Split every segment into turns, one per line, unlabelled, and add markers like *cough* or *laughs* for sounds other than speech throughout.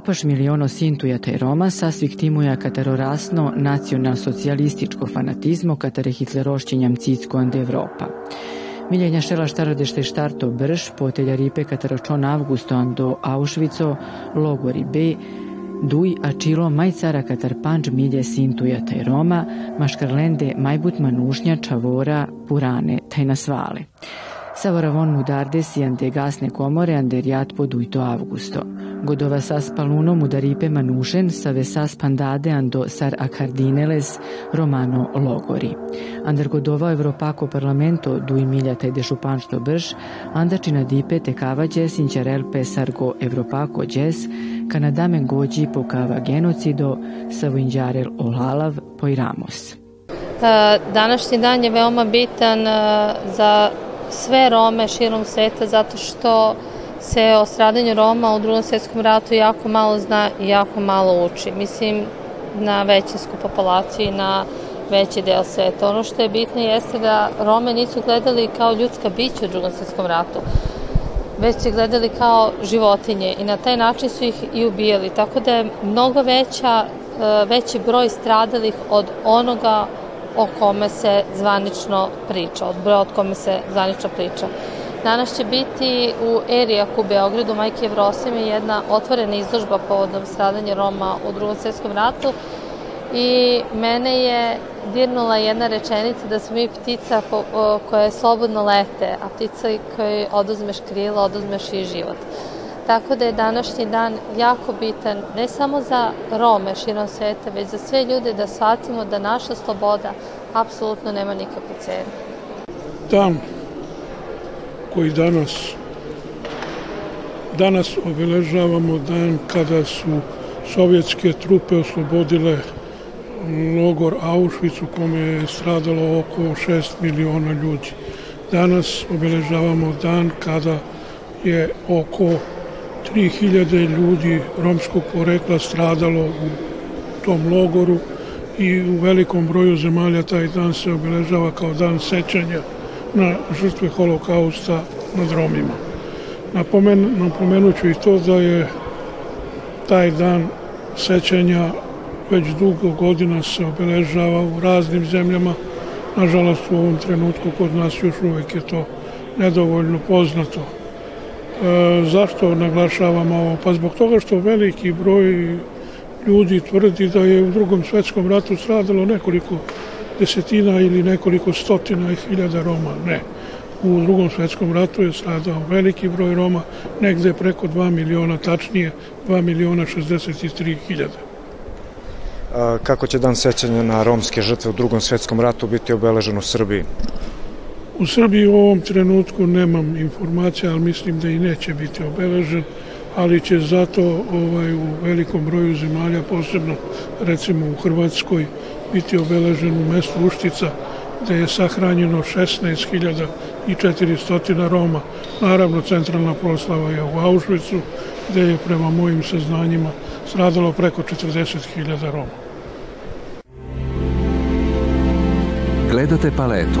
Opaš miliono sintujata i Roma sasvih timuja katarorasno nacional-socialističko fanatizmo katare hitlerošćenjam cicko ande Evropa. Miljenja šela štarodešte štarto brž, potelja ripe kataračon avgusto ando Auschwitzo, logori B, Duj čilo majcara katar panč milje sintuja taj Roma, maškarlende majbut manušnja čavora purane taj nasvale. Savoravon mudardes i ande gasne komore ande riat podujto avgusto. Godova sas paluno mudaripe manušen sa vesas pandade ando sar acardineles romano logori. Andar godova Evropako parlamento dui miljata de šupanšto brž, andačina dipe te kavađe sinćarelpe sargo Evropako džes, kanadame gođi pokava genocido, savojnđarel olalav pojramos.
Današnji dan je veoma bitan za sve Rome širom sveta zato što se o stradanju Roma u drugom svetskom ratu jako malo zna i jako malo uči. Mislim na većinsku populaciju i na veći deo sveta. Ono što je bitno jeste da Rome nisu gledali kao ljudska bića u drugom svetskom ratu, već se gledali kao životinje i na taj način su ih i ubijali. Tako da je mnogo veća, e, veći broj stradalih od onoga o kome se zvanično priča, od broja od kome se zvanično priča. Danas će biti u Erijaku Beogradu Majke Jevrosime jedna otvorena izložba povodom stradanja Roma u drugom svetskom ratu i mene je dirnula jedna rečenica da smo mi ptica koja slobodno lete, a ptica koja oduzmeš krila, oduzmeš i život. Tako da je današnji dan jako bitan ne samo za Rome širom sveta, već za sve ljude da shvatimo da naša sloboda apsolutno nema nikakvu cenu.
Dan koji danas danas obeležavamo dan kada su sovjetske trupe oslobodile logor Auschwitz u kome je stradalo oko 6 miliona ljudi. Danas obeležavamo dan kada je oko 3000 ljudi romskog porekla stradalo u tom logoru i u velikom broju zemalja taj dan se obeležava kao dan sećanja na žrtve holokausta nad Romima. Napomen, napomenuću i to da je taj dan sećanja već dugo godina se obeležava u raznim zemljama. Nažalost, u ovom trenutku kod nas još uvek je to nedovoljno poznato. Zašto naglašavam ovo? Pa zbog toga što veliki broj ljudi tvrdi da je u drugom svetskom ratu stradalo nekoliko desetina ili nekoliko stotina i hiljada Roma. Ne. U drugom svetskom ratu je stradao veliki broj Roma, negde preko 2 miliona, tačnije 2 miliona 63 hiljada.
Kako će dan sećanja na romske žrtve u drugom svetskom ratu biti obeležen u Srbiji?
U Srbiji u ovom trenutku nemam informacija, ali mislim da i neće biti obeležen, ali će zato ovaj, u velikom broju zemalja, posebno recimo u Hrvatskoj, biti obeležen u mestu Uštica, gde je sahranjeno 16.400 Roma. Naravno, centralna proslava je u Auschwitzu, gde je prema mojim saznanjima stradalo preko 40.000 Roma.
Gledate paletu.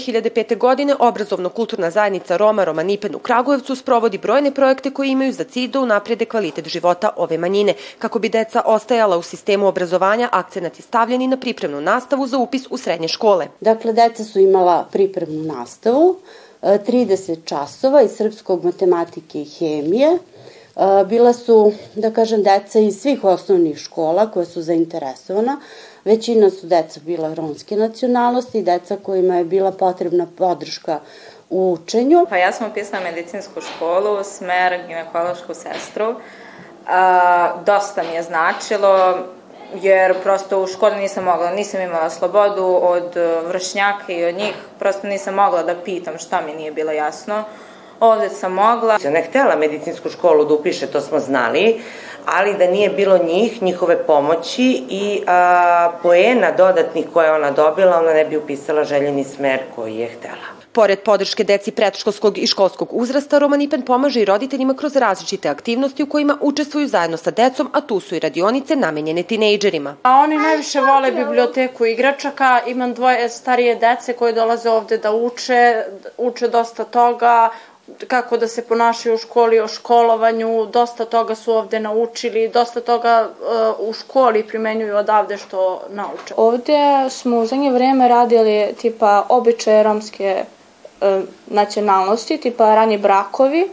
2005. godine obrazovno-kulturna zajednica Roma Romanipen u Kragujevcu sprovodi brojne projekte koji imaju za cilj da unaprede kvalitet života ove manjine. Kako bi deca ostajala u sistemu obrazovanja, akcenat je stavljeni na pripremnu nastavu za upis u srednje škole.
Dakle, deca su imala pripremnu nastavu, 30 e, časova iz srpskog matematike i hemije, e, bila su, da kažem, deca iz svih osnovnih škola koje su zainteresovana, Većina su deca bila romske nacionalnosti, deca kojima je bila potrebna podrška u učenju.
Pa ja sam upisala medicinsku školu, smer ginekološku sestru. A, dosta mi je značilo, jer prosto u školi nisam mogla, nisam imala slobodu od vršnjaka i od njih, prosto nisam mogla da pitam šta mi nije bilo jasno. Ovde sam mogla.
Ne htela medicinsku školu da upiše, to smo znali, ali da nije bilo njih, njihove pomoći i a, poena dodatnih koje ona dobila, ona ne bi upisala željeni smer koji je htela.
Pored podrške deci predškolskog i školskog uzrasta, Roman Ipen pomaže i roditeljima kroz različite aktivnosti u kojima učestvuju zajedno sa decom, a tu su i radionice namenjene tinejdžerima.
A oni najviše vole biblioteku igračaka. Imam dvoje starije dece koje dolaze ovde da uče, uče dosta toga, kako da se ponašaju u školi, o školovanju, dosta toga su ovde naučili, dosta toga uh, u školi primenjuju odavde što nauče.
Ovde smo u zadnje vreme radili tipa običaje romske uh, nacionalnosti, tipa rani brakovi,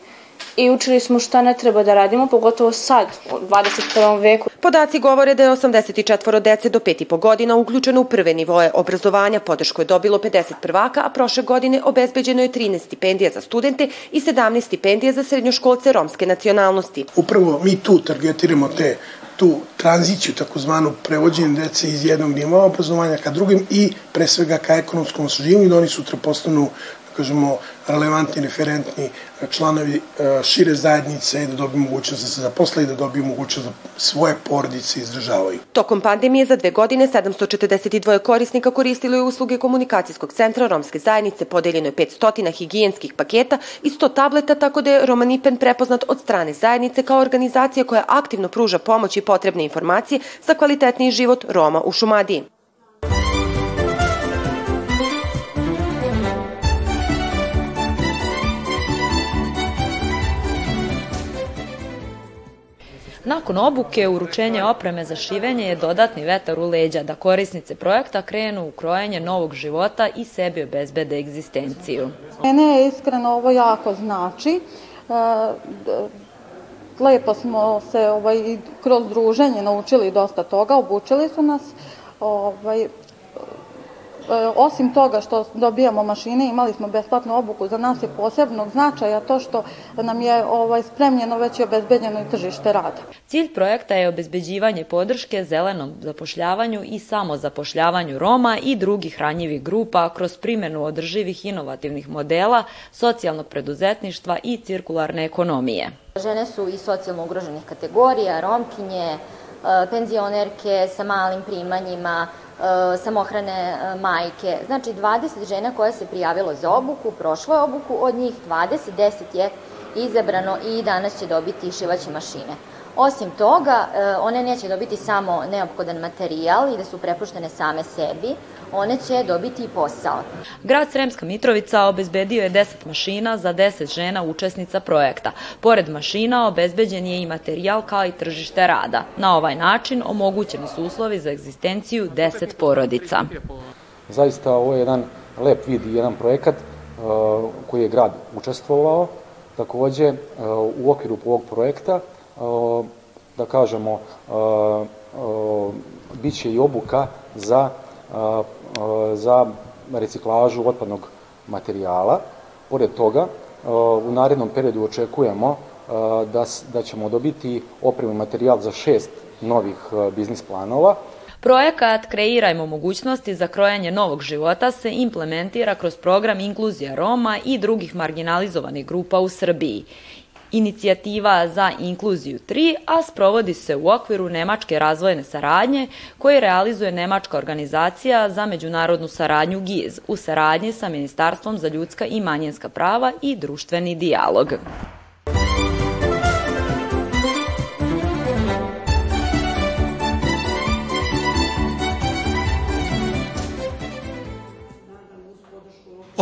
i učili smo šta ne treba da radimo, pogotovo sad, u 21. veku.
Podaci govore da je 84 dece do 5,5 godina uključeno u prve nivoje obrazovanja. Podršku je dobilo 50 prvaka, a prošle godine obezbeđeno je 13 stipendija za studente i 17 stipendija za srednjoškolce romske nacionalnosti.
Upravo mi tu targetiramo te tu tranziciju, takozvanu prevođenje dece iz jednog nivoa obrazovanja ka drugim i pre svega ka ekonomskom osluživanju da oni sutra postanu kažemo, relevantni, referentni članovi e, šire zajednice i da dobiju mogućnost da se zaposle i da dobiju mogućnost da svoje porodice izdržavaju.
Tokom pandemije za dve godine 742 korisnika koristilo je usluge komunikacijskog centra romske zajednice, podeljeno je 500 higijenskih paketa i 100 tableta, tako da je Romanipen prepoznat od strane zajednice kao organizacija koja aktivno pruža pomoć i potrebne informacije za kvalitetniji život Roma u Šumadiji.
Nakon obuke, uručenje opreme za šivenje je dodatni vetar u leđa da korisnice projekta krenu u krojenje novog života i sebi obezbede egzistenciju.
Mene iskreno ovo jako znači. E, lepo smo se ovaj, kroz druženje naučili dosta toga, obučili su nas. Ovaj, osim toga što dobijamo mašine, imali smo besplatnu obuku, za nas je posebnog značaja to što nam je ovaj, spremljeno već i obezbeđeno i tržište rada.
Cilj projekta je obezbeđivanje podrške zelenom zapošljavanju i samozapošljavanju Roma i drugih ranjivih grupa kroz primenu održivih inovativnih modela, socijalnog preduzetništva i cirkularne ekonomije.
Žene su i socijalno ugroženih kategorija, romkinje, e, penzionerke sa malim primanjima, samohrane e, majke. Znači 20 žena koje se prijavilo za obuku, prošlo je obuku, od njih 20, 10 je izabrano i danas će dobiti šivaće mašine. Osim toga, e, one neće dobiti samo neophodan materijal i da su prepuštene same sebi, one će dobiti i posao.
Grad Sremska Mitrovica obezbedio je 10 mašina za 10 žena učesnica projekta. Pored mašina obezbeđen je i materijal kao i tržište rada. Na ovaj način omogućeni su uslovi za egzistenciju 10 porodica.
Zaista ovo je jedan lep vid i jedan projekat uh, koji je grad učestvovao. Takođe, uh, u okviru ovog projekta, da kažemo, biće i obuka za za reciklažu otpadnog materijala. Pored toga, u narednom periodu očekujemo da, da ćemo dobiti opremu materijal za šest novih biznis planova.
Projekat Kreirajmo mogućnosti za krojanje novog života se implementira kroz program Inkluzija Roma i drugih marginalizovanih grupa u Srbiji inicijativa za inkluziju 3, a sprovodi se u okviru Nemačke razvojne saradnje koje realizuje Nemačka organizacija za međunarodnu saradnju GIZ u saradnji sa Ministarstvom za ljudska i manjinska prava i društveni dijalog.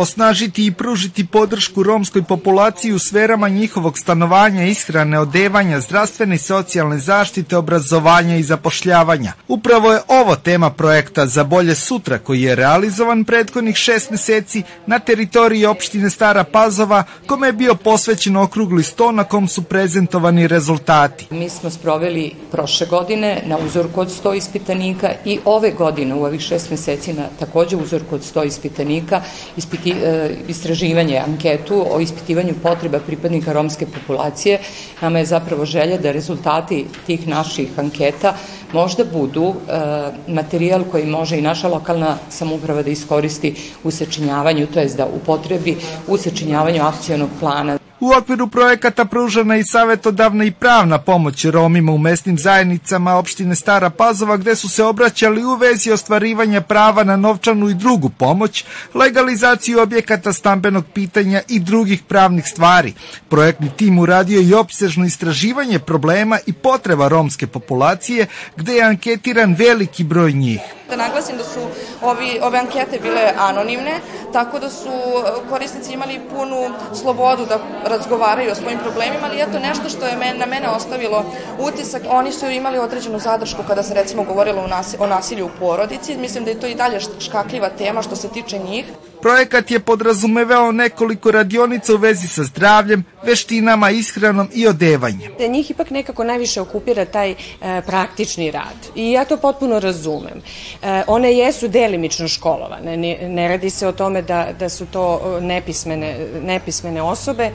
Osnažiti i pružiti podršku romskoj populaciji u sferama njihovog stanovanja, ishrane, odevanja, zdravstvene i socijalne zaštite, obrazovanja i zapošljavanja. Upravo je ovo tema projekta za bolje sutra koji je realizovan prethodnih šest meseci na teritoriji opštine Stara Pazova, kome je bio posvećen okrugli sto na kom su prezentovani rezultati.
Mi smo sproveli prošle godine na uzorku od 100 ispitanika i ove godine u ovih šest meseci na takođe uzorku od 100 ispitanika e, istraživanje, anketu o ispitivanju potreba pripadnika romske populacije. Nama je zapravo želja da rezultati tih naših anketa možda budu e, materijal koji može i naša lokalna samuprava da iskoristi u sačinjavanju, to je da upotrebi u sačinjavanju akcijonog plana.
U okviru projekata pružana i savjetodavna i pravna pomoć Romima u mesnim zajednicama opštine Stara Pazova gde su se obraćali u vezi ostvarivanja prava na novčanu i drugu pomoć, legalizaciju objekata stambenog pitanja i drugih pravnih stvari. Projektni tim uradio i opsežno istraživanje problema i potreba romske populacije gde je anketiran veliki broj njih.
Da naglasim da su ovi, ove ankete bile anonimne, tako da su korisnici imali punu slobodu da razgovaraju o svojim problemima, ali eto nešto što je men, na mene ostavilo utisak, oni su imali određenu zadršku kada se recimo govorilo o nasilju u porodici, mislim da je to i dalje škakljiva tema što se tiče njih.
Projekat je podrazumevao nekoliko radionica u vezi sa zdravljem, veštinama, ishranom i odevanjem.
Da njih ipak nekako najviše okupira taj e, praktični rad i ja to potpuno razumem. E, one jesu delimično školovane, ne, ne radi se o tome da, da su to nepismene, nepismene osobe e,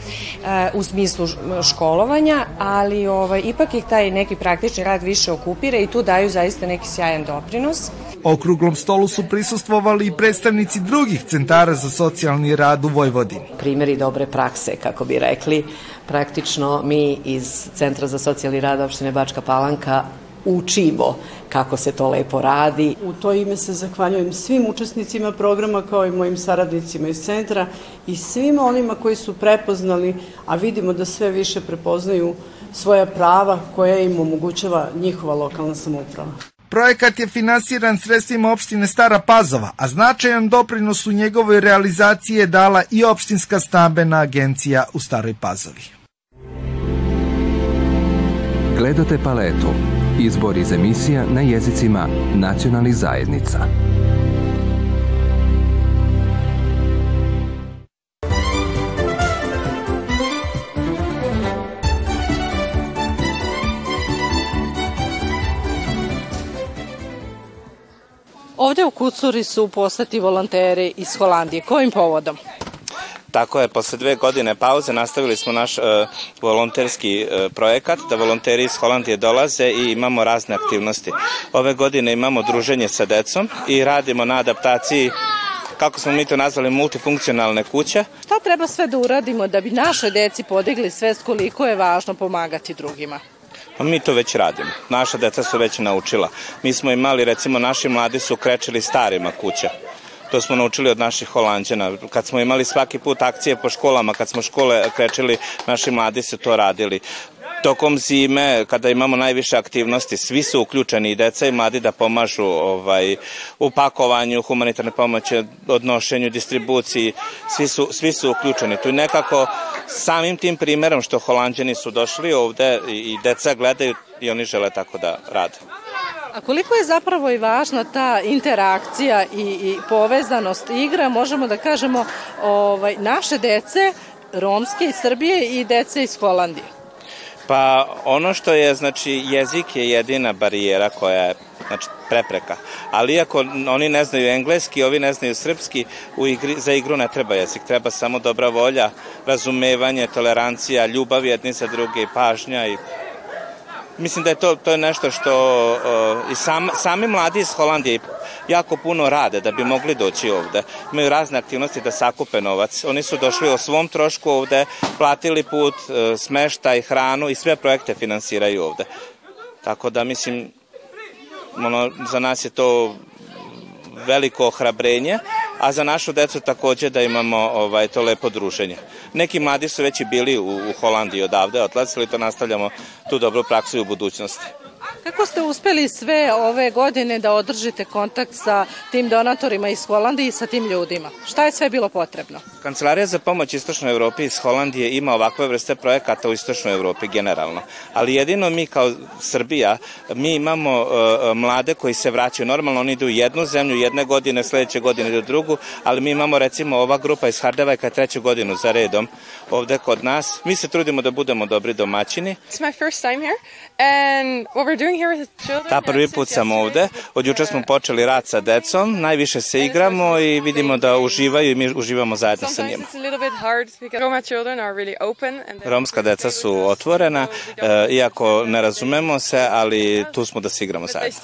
u smislu školovanja, ali ovaj, ipak ih taj neki praktični rad više okupira i tu daju zaista neki sjajan doprinos.
Okruglom stolu su prisustvovali i predstavnici drugih centara za socijalni rad u Vojvodini.
Primeri dobre prakse, kako bi rekli, praktično mi iz Centra za socijalni rad opštine Bačka Palanka učimo kako se to lepo radi.
U to ime se zahvaljujem svim učesnicima programa kao i mojim saradnicima iz centra i svima onima koji su prepoznali, a vidimo da sve više prepoznaju svoja prava koja im omogućava njihova lokalna samouprava.
Projekat je finansiran sredstvima opštine Stara Pazova, a značajan doprinos u njegovoj realizaciji je dala i opštinska stambena agencija u Staroj Pazovi.
Gledate paletu. Izbor iz emisija na jezicima nacionalnih zajednica.
Ovde u Kucuri su postati volonteri iz Holandije. Kojim povodom?
Tako je, posle dve godine pauze nastavili smo naš uh, volonterski uh, projekat, da volonteri iz Holandije dolaze i imamo razne aktivnosti. Ove godine imamo druženje sa decom i radimo na adaptaciji kako smo mi to nazvali, multifunkcionalne kuće.
Šta treba sve da uradimo da bi naše deci podigli svest koliko je važno pomagati drugima?
Pa mi to već radimo. Naša deca su već naučila. Mi smo imali, recimo, naši mladi su krečili starima kuća. To smo naučili od naših holanđana. Kad smo imali svaki put akcije po školama, kad smo škole krečili, naši mladi su to radili. Tokom zime, kada imamo najviše aktivnosti, svi su uključeni i deca i mladi da pomažu ovaj, u pakovanju, humanitarne pomoći, odnošenju, distribuciji, svi su, svi su uključeni. Tu nekako samim tim primerom što holanđani su došli ovde i deca gledaju i oni žele tako da rade.
A koliko je zapravo i važna ta interakcija i, i povezanost igra, možemo da kažemo, ovaj, naše dece, romske iz Srbije i dece iz Holandije?
Pa ono što je, znači, jezik je jedina barijera koja je znači prepreka. Ali iako oni ne znaju engleski, ovi ne znaju srpski, u igri, za igru ne treba jezik, treba samo dobra volja, razumevanje, tolerancija, ljubav jedni za druge i pažnja i mislim da je to, to je nešto što uh, i sam, sami mladi iz Holandije jako puno rade da bi mogli doći ovde. Imaju razne aktivnosti da sakupe novac. Oni su došli o svom trošku ovde, platili put, uh, smeštaj, hranu i sve projekte finansiraju ovde. Tako da mislim, ono, za nas je to veliko ohrabrenje, a za našu decu takođe da imamo ovaj, to lepo druženje. Neki mladi su već i bili u, u Holandiji odavde, odlazili, to nastavljamo tu dobru praksu i u budućnosti.
Kako ste uspeli sve ove godine da održite kontakt sa tim donatorima iz Holandije i sa tim ljudima? Šta je sve bilo potrebno?
Kancelarija za pomoć Istočnoj Evropi iz Holandije ima ovakve vrste projekata u Istočnoj Evropi generalno. Ali jedino mi kao Srbija, mi imamo uh, mlade koji se vraćaju. Normalno oni idu u jednu zemlju, jedne godine, sledeće godine idu u drugu, ali mi imamo recimo ova grupa iz Hardevajka treću godinu za redom ovde kod nas. Mi se trudimo da budemo dobri domaćini.
It's my first time here and what we're doing here with the children.
Ta prvi put sam ovde. Od juče smo počeli rad sa decom, najviše se igramo i vidimo da uživaju i mi uživamo zajedno sa njima. Romska deca su otvorena, e, iako ne razumemo se, ali tu smo da se igramo zajedno.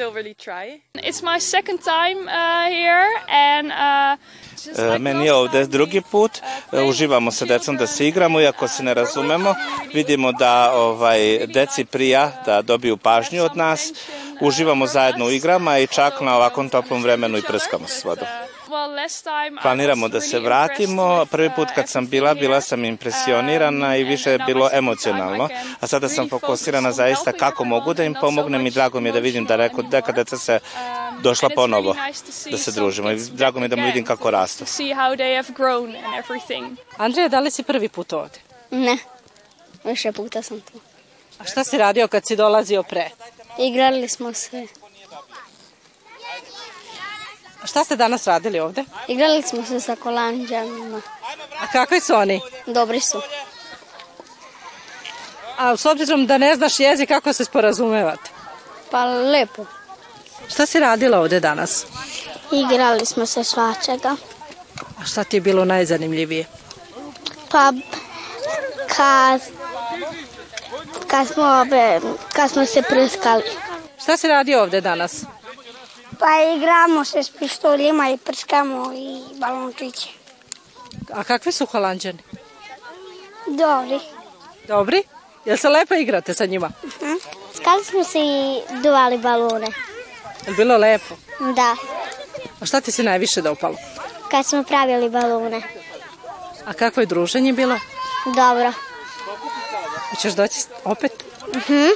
It's my second time uh, here and uh,
meni je ovde drugi put, e, uživamo sa decom da se igramo, iako se ne razumemo, vidimo da ovaj, deci prija da dobiju pažnju od nas, uživamo zajedno u igrama i čak na ovakvom toplom vremenu i prskamo se s vodom. Planiramo da se vratimo. Prvi put kad sam bila, bila sam impresionirana i više je bilo emocionalno, a sada sam fokusirana zaista kako mogu da im pomognem i drago mi je da vidim da reko, deka deca se došla ponovo da se družimo i drago mi je da mu vidim kako rastu.
Andreja, da li si prvi put ovde?
Ne, više puta sam tu.
A šta si radio kad si dolazio pre?
Igrali smo se.
A šta ste danas radili ovde?
Igrali smo se sa kolanđama.
A kakvi su oni?
Dobri su.
A s obzirom da ne znaš jezik, kako se sporazumevate?
Pa lepo.
Šta si radila ovde danas?
Igrali smo se svačega.
A šta ti je bilo najzanimljivije?
Pa kad, kad, smo, ove, kad smo se prskali.
Šta si radio ovde danas?
Pa igramo se s pištoljima i prskamo i balončiće.
A kakvi su holandžani?
Dobri.
Dobri? Jel se lepo igrate sa njima?
Uh -huh. Skali smo se i duvali balone.
Je bilo lepo?
Da.
A šta ti se najviše dopalo?
Kad smo pravili balone.
A kakvo je druženje bilo?
Dobro.
Hoćeš doći opet?
Uh -huh.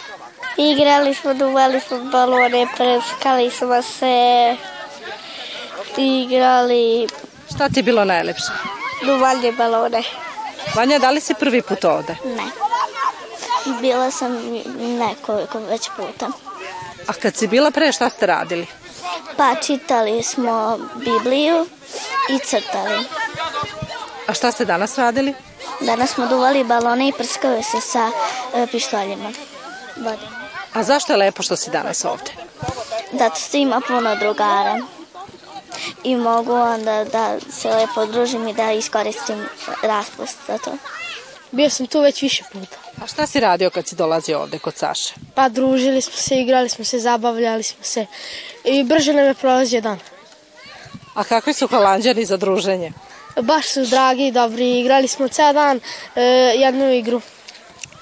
Igrali smo, duvali smo balone, preskali smo se, igrali...
Šta ti je bilo najlepše?
Duvanje balone.
Vanja, da li si prvi put ovde?
Ne. Bila sam nekoliko već puta.
A kad si bila pre, šta ste radili?
Pa čitali smo Bibliju i crtali.
A šta ste danas radili?
Danas smo duvali balone i prskali se sa e, pištoljima. Vode.
A zašto je lepo što si danas ovde?
Zato što ima puno drugara i mogu onda da se lepo družim i da iskoristim raspust za to.
Bio sam tu već više puta. A šta si radio kad si dolazio ovde kod Saše?
Pa družili smo se, igrali smo se, zabavljali smo se i brže nam je prolazio dan.
A kakvi su holandjani za druženje?
Baš su dragi i dobri, igrali smo ceo dan e, jednu igru.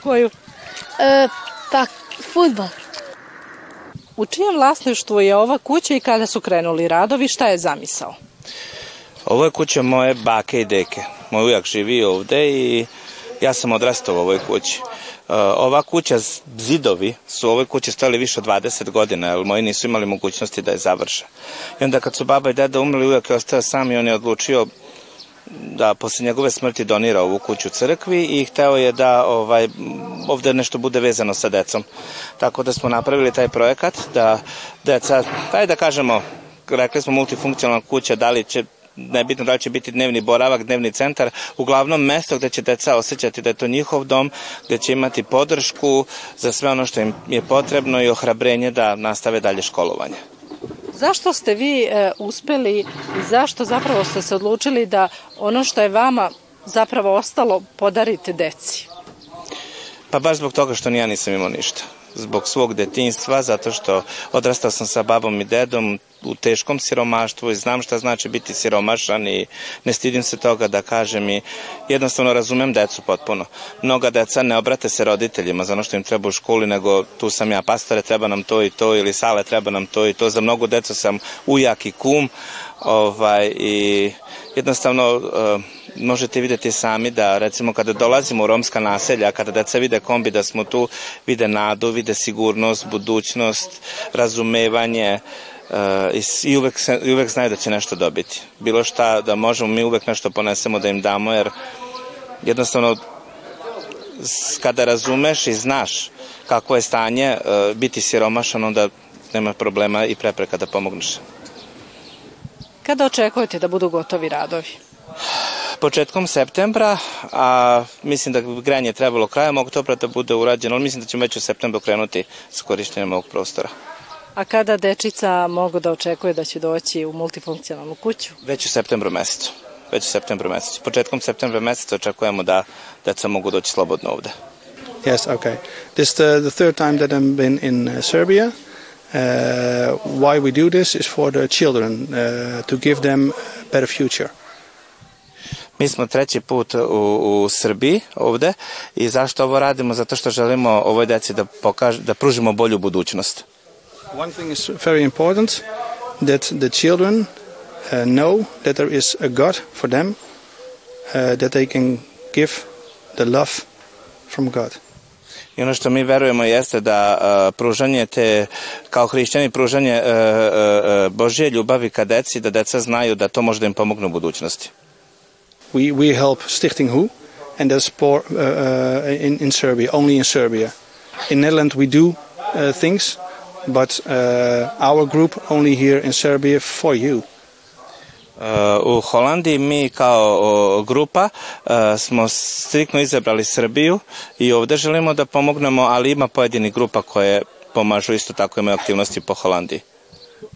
Koju?
E, pa, futbol.
U čijem vlasništvu je ova kuća i kada su krenuli radovi, šta je zamisao?
Ovo je kuća moje bake i deke. Moj ujak živi ovde i ja sam odrastao u ovoj kući. Ova kuća, zidovi su u ovoj kući stali više od 20 godina, jer moji nisu imali mogućnosti da je završe. I onda kad su baba i deda umrli, ujak je ostao sam i on je odlučio da posle njegove smrti donira ovu kuću crkvi i hteo je da ovaj, ovde nešto bude vezano sa decom. Tako da smo napravili taj projekat da deca, taj da kažemo, rekli smo multifunkcionalna kuća, da li će nebitno da li će biti dnevni boravak, dnevni centar, uglavnom mesto gde će deca osjećati da je to njihov dom, gde će imati podršku za sve ono što im je potrebno i ohrabrenje da nastave dalje školovanje.
Zašto ste vi e, uspeli i zašto zapravo ste se odlučili da ono što je vama zapravo ostalo podarite deci?
Pa baš zbog toga što ni ja nisam imao ništa zbog svog detinstva, zato što odrastao sam sa babom i dedom u teškom siromaštvu i znam šta znači biti siromašan i ne stidim se toga da kažem i jednostavno razumem decu potpuno. Mnoga deca ne obrate se roditeljima za ono što im treba u školi, nego tu sam ja pastore, treba nam to i to ili sale, treba nam to i to. Za mnogo deca sam ujak i kum ovaj, i jednostavno uh, možete videti sami da recimo kada dolazimo u romska naselja, kada deca vide kombi da smo tu, vide nadu, vide sigurnost, budućnost, razumevanje, uh, i, uvek, se, i uvek znaju da će nešto dobiti. Bilo šta da možemo, mi uvek nešto ponesemo da im damo, jer jednostavno kada razumeš i znaš kako je stanje, uh, biti siromašan, onda nema problema i prepreka da pomogneš.
Kada očekujete da budu gotovi radovi?
Početkom septembra, a mislim da granje trebalo krajem oktobra da bude urađeno, ali mislim da ćemo već u septembru krenuti s korištenjem ovog prostora.
A kada dečica mogu da očekuje da će doći u multifunkcionalnu kuću?
Već u septembru mesecu. Već u septembru mesecu. Početkom septembra meseca očekujemo da deca mogu doći slobodno ovde.
Yes, okay. This is the, the third time that I've been in uh, Serbia. Uh, why we do this is for the children, uh, to give them a better future.
Mi smo treći put u, u Srbiji ovde i zašto ovo radimo? Zato što želimo ovoj deci da, pokaž, da pružimo bolju budućnost.
One thing is very important that the children uh, know that there is a God for them, uh, that they can give the love from God.
I ono što mi verujemo jeste da uh, pružanje te, kao hrišćani, pružanje uh, uh, Božje ljubavi ka deci, da deca znaju da to može da im pomogne u budućnosti.
We, we help Stichting Who, and that's for, uh, uh, in, in Serbia, only in Serbia. In Netherlands we do uh, things, but uh, our group only here in Serbia for you.
u Holandiji mi kao grupa smo striktno izabrali Srbiju i ovde želimo da pomognemo, ali ima pojedini grupa koje pomažu isto tako imaju aktivnosti po Holandiji.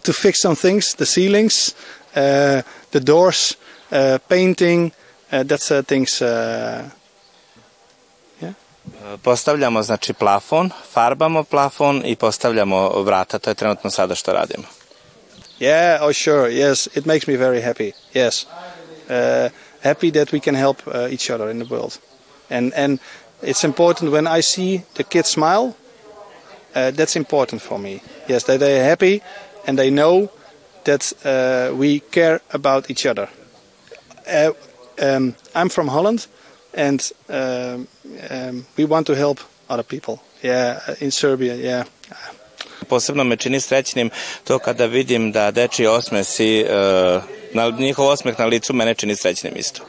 To fix some things, the ceilings, uh, the doors, uh, painting, uh, that's uh, things uh, yeah.
Postavljamo znači plafon, farbamo plafon i postavljamo vrata, to je trenutno sada što radimo.
Yeah, oh sure, yes, it makes me very happy. Yes, uh, happy that we can help uh, each other in the world, and and it's important when I see the kids smile. Uh, that's important for me. Yes, that they are happy and they know that uh, we care about each other. Uh, um, I'm from Holland, and um, um, we want to help other people. Yeah, in Serbia. Yeah.
Posebno me čini srećnim to kada vidim da deči osmesi, uh, na, njihov osmeh na licu mene čini srećnim isto.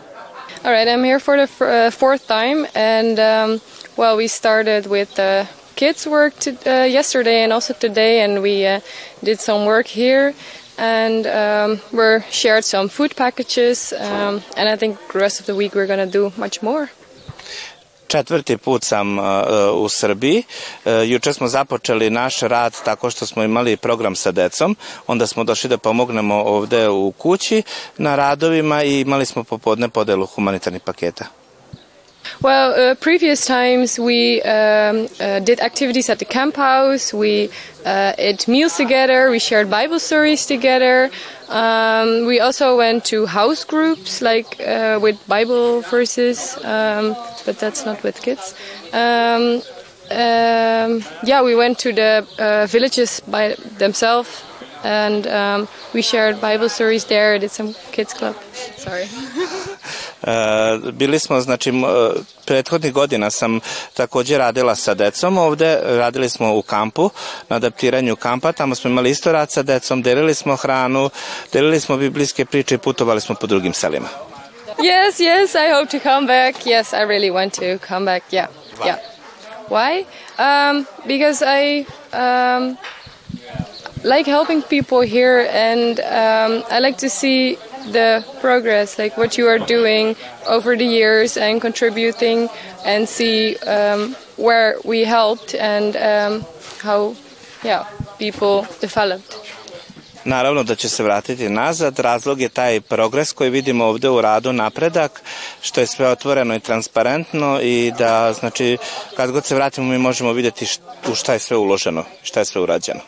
All right, I'm here for the uh, fourth time, and um, well, we started with uh, kids' work to, uh, yesterday and also today, and we uh, did some work here, and um, we shared some food packages, um, and I think the rest of the week we're going to do much more.
Četvrti put sam uh, u Srbiji. Uh, juče smo započeli naš rad tako što smo imali program sa decom. Onda smo došli da pomognemo ovde u kući na radovima i imali smo popodne podelu humanitarnih paketa.
Well, uh, previous times we um, uh, did activities at the camp house. We uh, ate meals together. We shared Bible stories together. Um, we also went to house groups, like uh, with Bible verses, um, but that's not with kids. Um, um, yeah, we went to the uh, villages by themselves and um, we shared Bible stories there. Did some kids club. Sorry. *laughs*
uh, bili smo, znači, prethodnih godina sam takođe radila sa decom ovde, radili smo u kampu, na adaptiranju kampa, tamo smo imali isto rad sa decom, delili smo hranu, delili smo biblijske priče i putovali smo po drugim selima.
Yes, yes, I hope to come back. Yes, I really want to come back. Yeah, Why? yeah. Why? Um, because I um, like helping people here, and um, I like to see the progress, like what you are doing over the years and contributing, and see um, where we helped and um, how, yeah, people developed.
Naravno da će se vratiti nazad. Razlog je taj progres koji vidimo ovde u radu, napredak, što je sve otvoreno i transparentno i da, znači, kad god se vratimo mi možemo vidjeti u šta je sve uloženo, šta je sve urađeno.